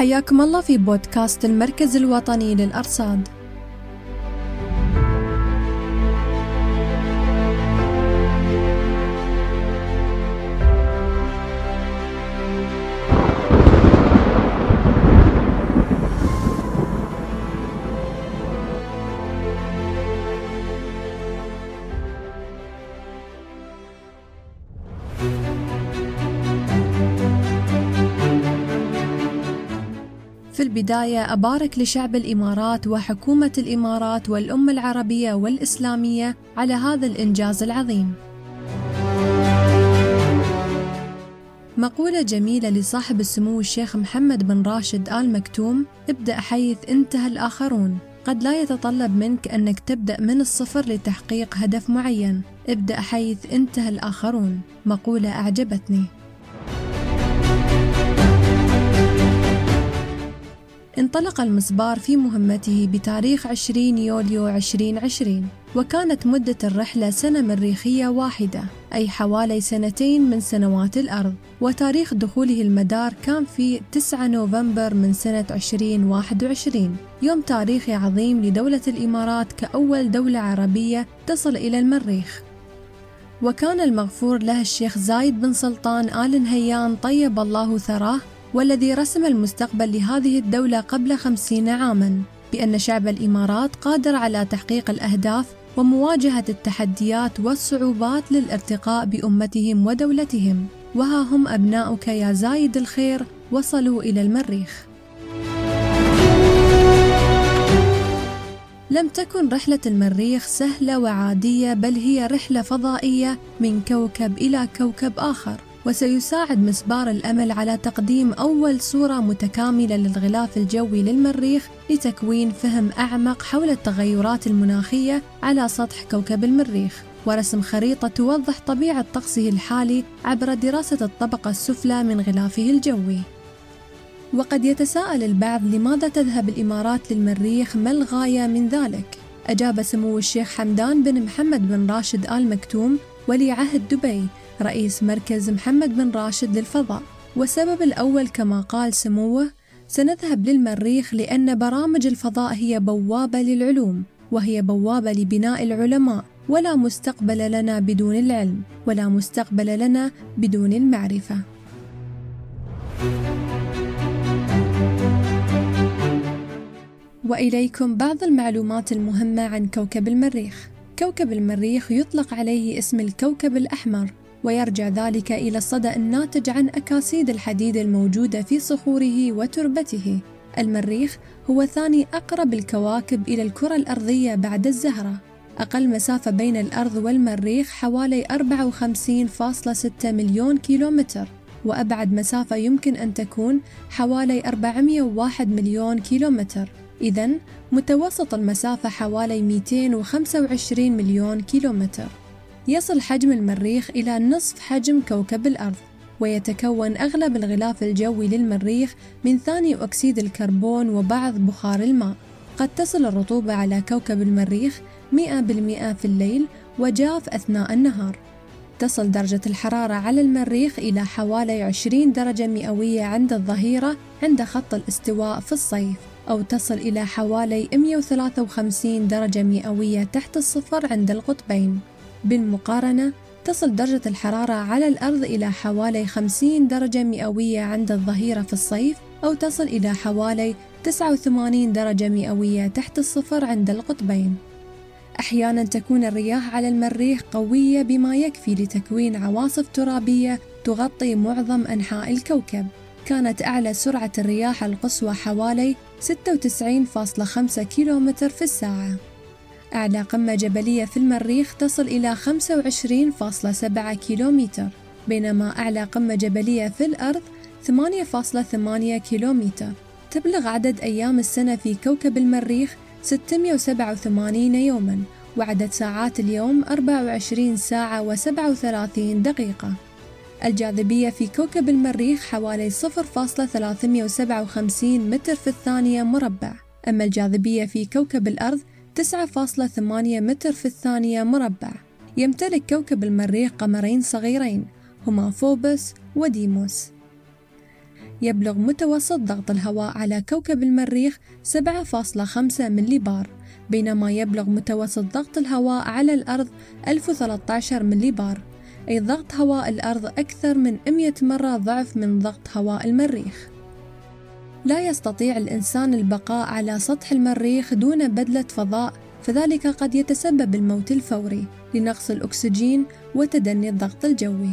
حياكم الله في بودكاست المركز الوطني للأرصاد. البداية أبارك لشعب الإمارات وحكومة الإمارات والأمة العربية والإسلامية على هذا الإنجاز العظيم. مقولة جميلة لصاحب السمو الشيخ محمد بن راشد آل مكتوم ابدأ حيث انتهى الآخرون. قد لا يتطلب منك أنك تبدأ من الصفر لتحقيق هدف معين. ابدأ حيث انتهى الآخرون. مقولة أعجبتني. انطلق المسبار في مهمته بتاريخ 20 يوليو 2020 وكانت مدة الرحلة سنة مريخية واحدة أي حوالي سنتين من سنوات الأرض. وتاريخ دخوله المدار كان في 9 نوفمبر من سنة 2021 يوم تاريخي عظيم لدولة الإمارات كأول دولة عربية تصل إلى المريخ. وكان المغفور له الشيخ زايد بن سلطان آل نهيان طيب الله ثراه والذي رسم المستقبل لهذه الدولة قبل خمسين عاماً بأن شعب الإمارات قادر على تحقيق الأهداف ومواجهة التحديات والصعوبات للارتقاء بأمتهم ودولتهم. وها هم أبناؤك يا زايد الخير وصلوا إلى المريخ. لم تكن رحلة المريخ سهلة وعادية بل هي رحلة فضائية من كوكب إلى كوكب آخر. وسيساعد مسبار الأمل على تقديم أول صورة متكاملة للغلاف الجوي للمريخ لتكوين فهم أعمق حول التغيرات المناخية على سطح كوكب المريخ ورسم خريطة توضح طبيعة طقسه الحالي عبر دراسة الطبقة السفلى من غلافه الجوي. وقد يتساءل البعض لماذا تذهب الإمارات للمريخ ما الغاية من ذلك؟ أجاب سمو الشيخ حمدان بن محمد بن راشد آل مكتوم ولي عهد دبي رئيس مركز محمد بن راشد للفضاء. والسبب الأول كما قال سموه سنذهب للمريخ لأن برامج الفضاء هي بوابة للعلوم وهي بوابة لبناء العلماء. ولا مستقبل لنا بدون العلم ولا مستقبل لنا بدون المعرفة. وإليكم بعض المعلومات المهمة عن كوكب المريخ. كوكب المريخ يطلق عليه اسم الكوكب الأحمر ويرجع ذلك إلى الصدأ الناتج عن أكاسيد الحديد الموجودة في صخوره وتربته. المريخ هو ثاني أقرب الكواكب إلى الكرة الأرضية بعد الزهرة. أقل مسافة بين الأرض والمريخ حوالي 54.6 مليون كيلومتر، وأبعد مسافة يمكن أن تكون حوالي 401 مليون كيلومتر. إذا متوسط المسافة حوالي 225 مليون كيلومتر. يصل حجم المريخ إلى نصف حجم كوكب الأرض ويتكون أغلب الغلاف الجوي للمريخ من ثاني أكسيد الكربون وبعض بخار الماء قد تصل الرطوبة على كوكب المريخ 100% في الليل وجاف أثناء النهار تصل درجة الحرارة على المريخ إلى حوالي 20 درجة مئوية عند الظهيرة عند خط الاستواء في الصيف أو تصل إلى حوالي 153 درجة مئوية تحت الصفر عند القطبين بالمقارنة تصل درجة الحرارة على الأرض إلى حوالي 50 درجة مئوية عند الظهيرة في الصيف أو تصل إلى حوالي 89 درجة مئوية تحت الصفر عند القطبين. أحيانا تكون الرياح على المريخ قوية بما يكفي لتكوين عواصف ترابية تغطي معظم أنحاء الكوكب. كانت أعلى سرعة الرياح القصوى حوالي 96.5 كيلومتر في الساعة. أعلى قمة جبلية في المريخ تصل إلى 25.7 كيلومتر بينما أعلى قمة جبلية في الأرض 8.8 كيلومتر تبلغ عدد أيام السنة في كوكب المريخ 687 يوماً وعدد ساعات اليوم 24 ساعة و37 دقيقة. الجاذبية في كوكب المريخ حوالي 0.357 متر في الثانية مربع. أما الجاذبية في كوكب الأرض 9.8 متر في الثانية مربع. يمتلك كوكب المريخ قمرين صغيرين هما فوبس وديموس. يبلغ متوسط ضغط الهواء على كوكب المريخ 7.5 ملي بار بينما يبلغ متوسط ضغط الهواء على الأرض 1013 ملي بار أي ضغط هواء الأرض أكثر من 100 مرة ضعف من ضغط هواء المريخ. لا يستطيع الإنسان البقاء على سطح المريخ دون بدلة فضاء فذلك قد يتسبب الموت الفوري لنقص الأكسجين وتدني الضغط الجوي.